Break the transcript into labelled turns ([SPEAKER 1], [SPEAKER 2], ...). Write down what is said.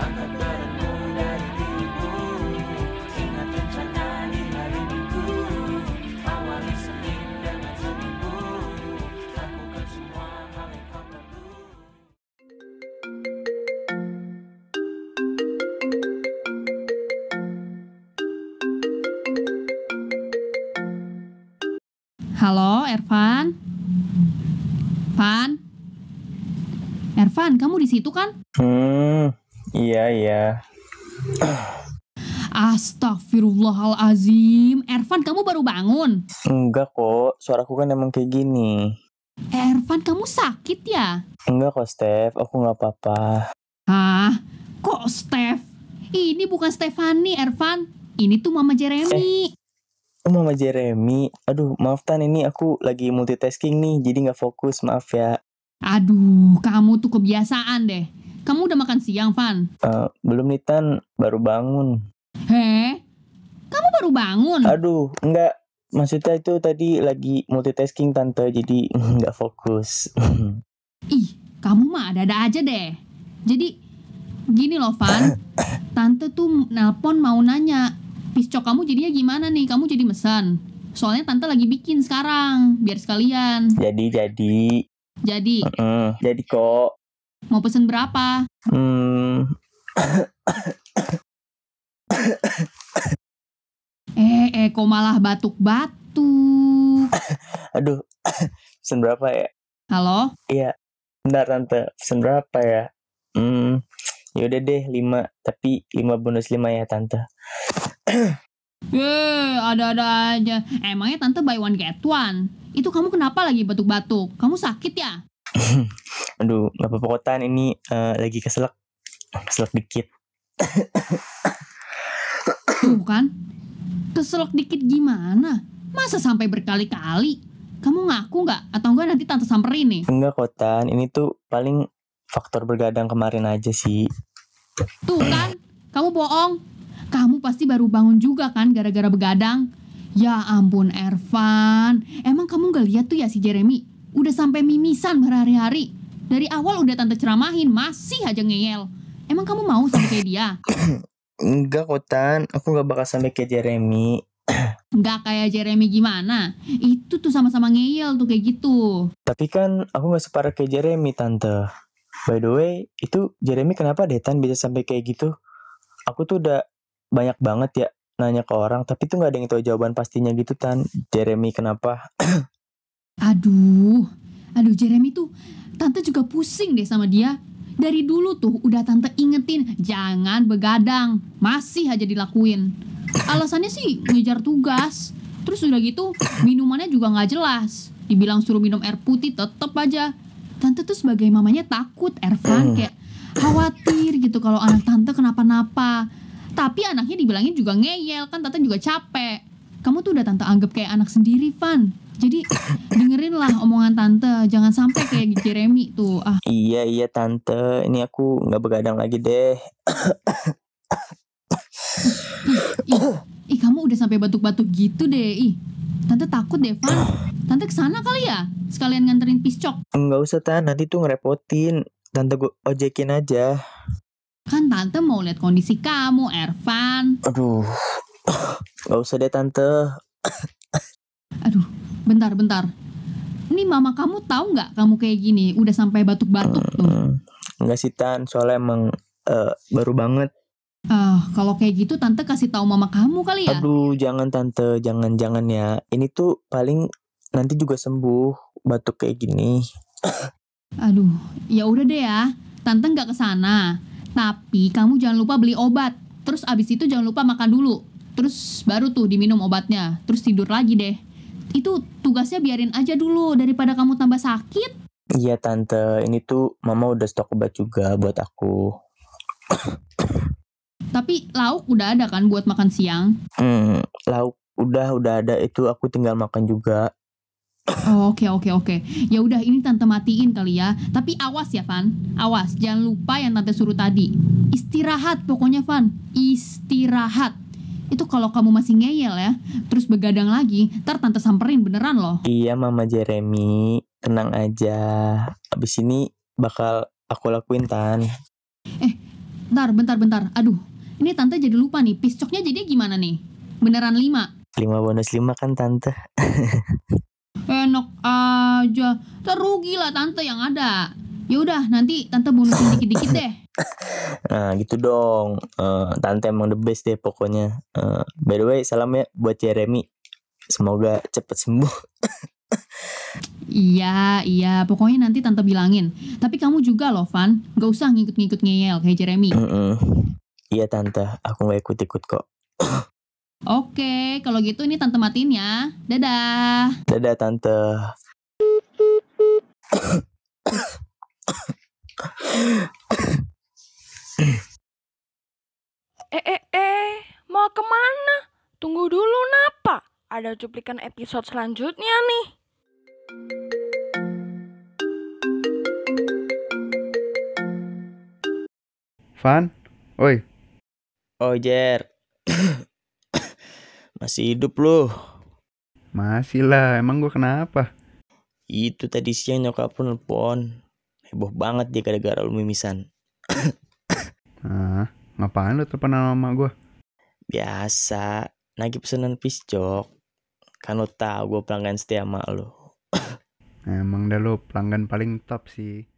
[SPEAKER 1] akan berenung dari dirimu Ingat rencana di hari minggu Awali Senin dengan seminggu Lakukan semua hal yang kau perlu
[SPEAKER 2] Halo, Ervan? Van? Ervan, kamu di situ kan?
[SPEAKER 3] Hmm, iya iya.
[SPEAKER 2] Astagfirullahalazim. Ervan, kamu baru bangun.
[SPEAKER 3] Enggak kok, suaraku kan emang kayak gini.
[SPEAKER 2] Ervan, kamu sakit ya?
[SPEAKER 3] Enggak kok, Steph. Aku nggak apa-apa.
[SPEAKER 2] Hah? Kok Steph? Ini bukan Stefani, Ervan. Ini tuh Mama Jeremy.
[SPEAKER 3] Oh, Mama Jeremy. Aduh, maaf Tan, ini aku lagi multitasking nih, jadi nggak fokus, maaf ya.
[SPEAKER 2] Aduh, kamu tuh kebiasaan deh. Kamu udah makan siang, Van?
[SPEAKER 3] Eh, belum nih Tan, baru bangun.
[SPEAKER 2] Heh? Kamu baru bangun?
[SPEAKER 3] Aduh, enggak. Maksudnya itu tadi lagi multitasking Tante, jadi nggak fokus.
[SPEAKER 2] Ih, kamu mah ada-ada aja deh. Jadi, gini loh, Van. Tante tuh nelpon mau nanya, piscok kamu jadinya gimana nih? Kamu jadi mesan. Soalnya tante lagi bikin sekarang, biar sekalian.
[SPEAKER 3] jadi, jadi.
[SPEAKER 2] Jadi,
[SPEAKER 3] Mm, jadi kok.
[SPEAKER 2] Mau pesen berapa?
[SPEAKER 3] Hmm,
[SPEAKER 2] Eh, eh, kok malah batuk-batuk?
[SPEAKER 3] aduh. Pesen berapa ya?
[SPEAKER 2] Halo?
[SPEAKER 3] Bentar Tante, pesen berapa ya? Hmm, yaudah deh 5, tapi 5 bonus 5 ya Tante.
[SPEAKER 2] Eh, ada-ada aja. Emangnya tante buy one get one? Itu kamu kenapa lagi batuk-batuk? Kamu sakit ya?
[SPEAKER 3] Aduh, gak apa-apa kok Tan, ini eh, lagi keselak. Keselak dikit.
[SPEAKER 2] Tuh kan? Keselak dikit gimana? Masa sampai berkali-kali? Kamu ngaku nggak? Atau enggak nanti tante samperin nih?
[SPEAKER 3] Enggak kok Tan, ini tuh paling faktor bergadang kemarin aja sih.
[SPEAKER 2] Tuh kan? Kamu bohong. Kamu pasti baru bangun juga kan gara-gara begadang? Ya ampun Ervan. Emang kamu gak lihat tuh ya si Jeremy? Udah sampai mimisan berhari-hari. Dari awal udah tante ceramahin, masih aja ngeyel. Emang kamu mau sampai kayak dia?
[SPEAKER 3] Enggak kok Tan, aku gak bakal sampai kayak Jeremy.
[SPEAKER 2] Nggak kayak Jeremy gimana? Itu tuh sama-sama ngeyel tuh kayak gitu.
[SPEAKER 3] Tapi kan aku gak separah kayak Jeremy Tante. By the way, itu Jeremy kenapa deh Tan bisa sampai kayak gitu? Aku tuh udah banyak banget ya nanya ke orang, tapi tuh gak ada yang tahu jawaban pastinya gitu Tan. Jeremy kenapa?
[SPEAKER 2] Aduh, aduh Jeremy tuh, tante juga pusing deh sama dia. Dari dulu tuh udah tante ingetin, jangan begadang. Masih aja dilakuin. Alasannya sih ngejar tugas. Terus udah gitu, minumannya juga nggak jelas. Dibilang suruh minum air putih, tetep aja. Tante tuh sebagai mamanya takut, Ervan.
[SPEAKER 3] Hmm.
[SPEAKER 2] Kayak khawatir gitu kalau anak tante kenapa-napa. Tapi anaknya dibilangin juga ngeyel, kan tante juga capek. Kamu tuh udah tante anggap kayak anak sendiri, Van. Jadi dengerin lah omongan tante, jangan sampai kayak Jeremy tuh. Ah,
[SPEAKER 3] Iya iya Tante, ini aku gak begadang lagi deh.
[SPEAKER 2] ih, ih kamu udah sampai batuk-batuk gitu deh. Ih, tante takut deh, Van. Tante ke sana kali ya, sekalian nganterin piscok.
[SPEAKER 3] Enggak usah Tan, nanti tuh ngerepotin. Tante gue ojekin aja.
[SPEAKER 2] Kan tante mau lihat kondisi kamu, Ervan.
[SPEAKER 3] Aduh, gak usah deh Tante.
[SPEAKER 2] Bentar, bentar. Ini mama kamu tahu nggak kamu kayak gini, udah sampai batuk-batuk tuh.
[SPEAKER 3] Hmm, Enggak sih Tan, soalnya emang eh, baru banget.
[SPEAKER 2] Ah, kalau kayak gitu tante kasih tahu mama kamu kali ya.
[SPEAKER 3] Aduh, jangan Tante, jangan-jangan ya. Ini tuh paling nanti juga sembuh batuk kayak gini.
[SPEAKER 2] Aduh, ya udah deh ya. Tante nggak ke sana. Tapi kamu jangan lupa beli obat. Terus abis itu jangan lupa makan dulu. Terus baru tuh diminum obatnya. Terus tidur lagi deh. Itu tugasnya biarin aja dulu daripada kamu tambah sakit.
[SPEAKER 3] Iya Tante, ini tuh Mama udah stok obat juga buat aku.
[SPEAKER 2] Tapi lauk udah ada kan buat makan siang.
[SPEAKER 3] Hmm, lauk udah udah ada itu aku tinggal makan juga.
[SPEAKER 2] Oh, Oke oke oke. Ya udah ini tante matiin kali ya. Tapi awas ya Van. Awas jangan lupa yang tante suruh tadi. Istirahat pokoknya Van. Istirahat. Itu kalau kamu masih ngeyel ya, terus begadang lagi, ntar tante samperin beneran loh.
[SPEAKER 3] Iya Mama Jeremy, tenang aja. Abis ini bakal aku lakuin Tan.
[SPEAKER 2] Bentar, bentar, bentar. Aduh, ini tante jadi lupa nih. Piscoknya jadi gimana nih? Beneran 5?
[SPEAKER 3] 5 bonus 5 kan tante.
[SPEAKER 2] Enak aja. Terugi lah tante yang ada. Ya udah, nanti tante bonusin dikit-dikit deh.
[SPEAKER 3] Nah gitu dong. Eh, tante emang the best deh pokoknya. Eh, by the way salam ya buat Jeremy. Semoga cepet sembuh.
[SPEAKER 2] Iya, iya. Pokoknya nanti tante bilangin. Tapi kamu juga loh, Van. Gak usah ngikut-ngikut ngeyel kayak Jeremy.
[SPEAKER 3] Mm-mm. Iya tante, aku gak ikut-ikut kok.
[SPEAKER 2] Oke, kalau gitu ini tante matiin ya. Dadah.
[SPEAKER 3] Dadah tante.
[SPEAKER 4] Eh, eh, eh, mau ke mana? Tunggu dulu, napa? Ada cuplikan episode selanjutnya nih.
[SPEAKER 5] Van, oi,
[SPEAKER 3] Oh Jer. Masih hidup loh.
[SPEAKER 5] masih lah, emang gua kenapa?
[SPEAKER 3] Itu tadi siang nyokap lu nelpon. Heboh banget dia gara-gara lu mimisan.
[SPEAKER 5] Ah, ngapain lu telepon sama gua?
[SPEAKER 3] Biasa, nagih pesanan piscok. Kan lo tau gue pelanggan setia sama lu.
[SPEAKER 5] Emang dah lu pelanggan paling top sih.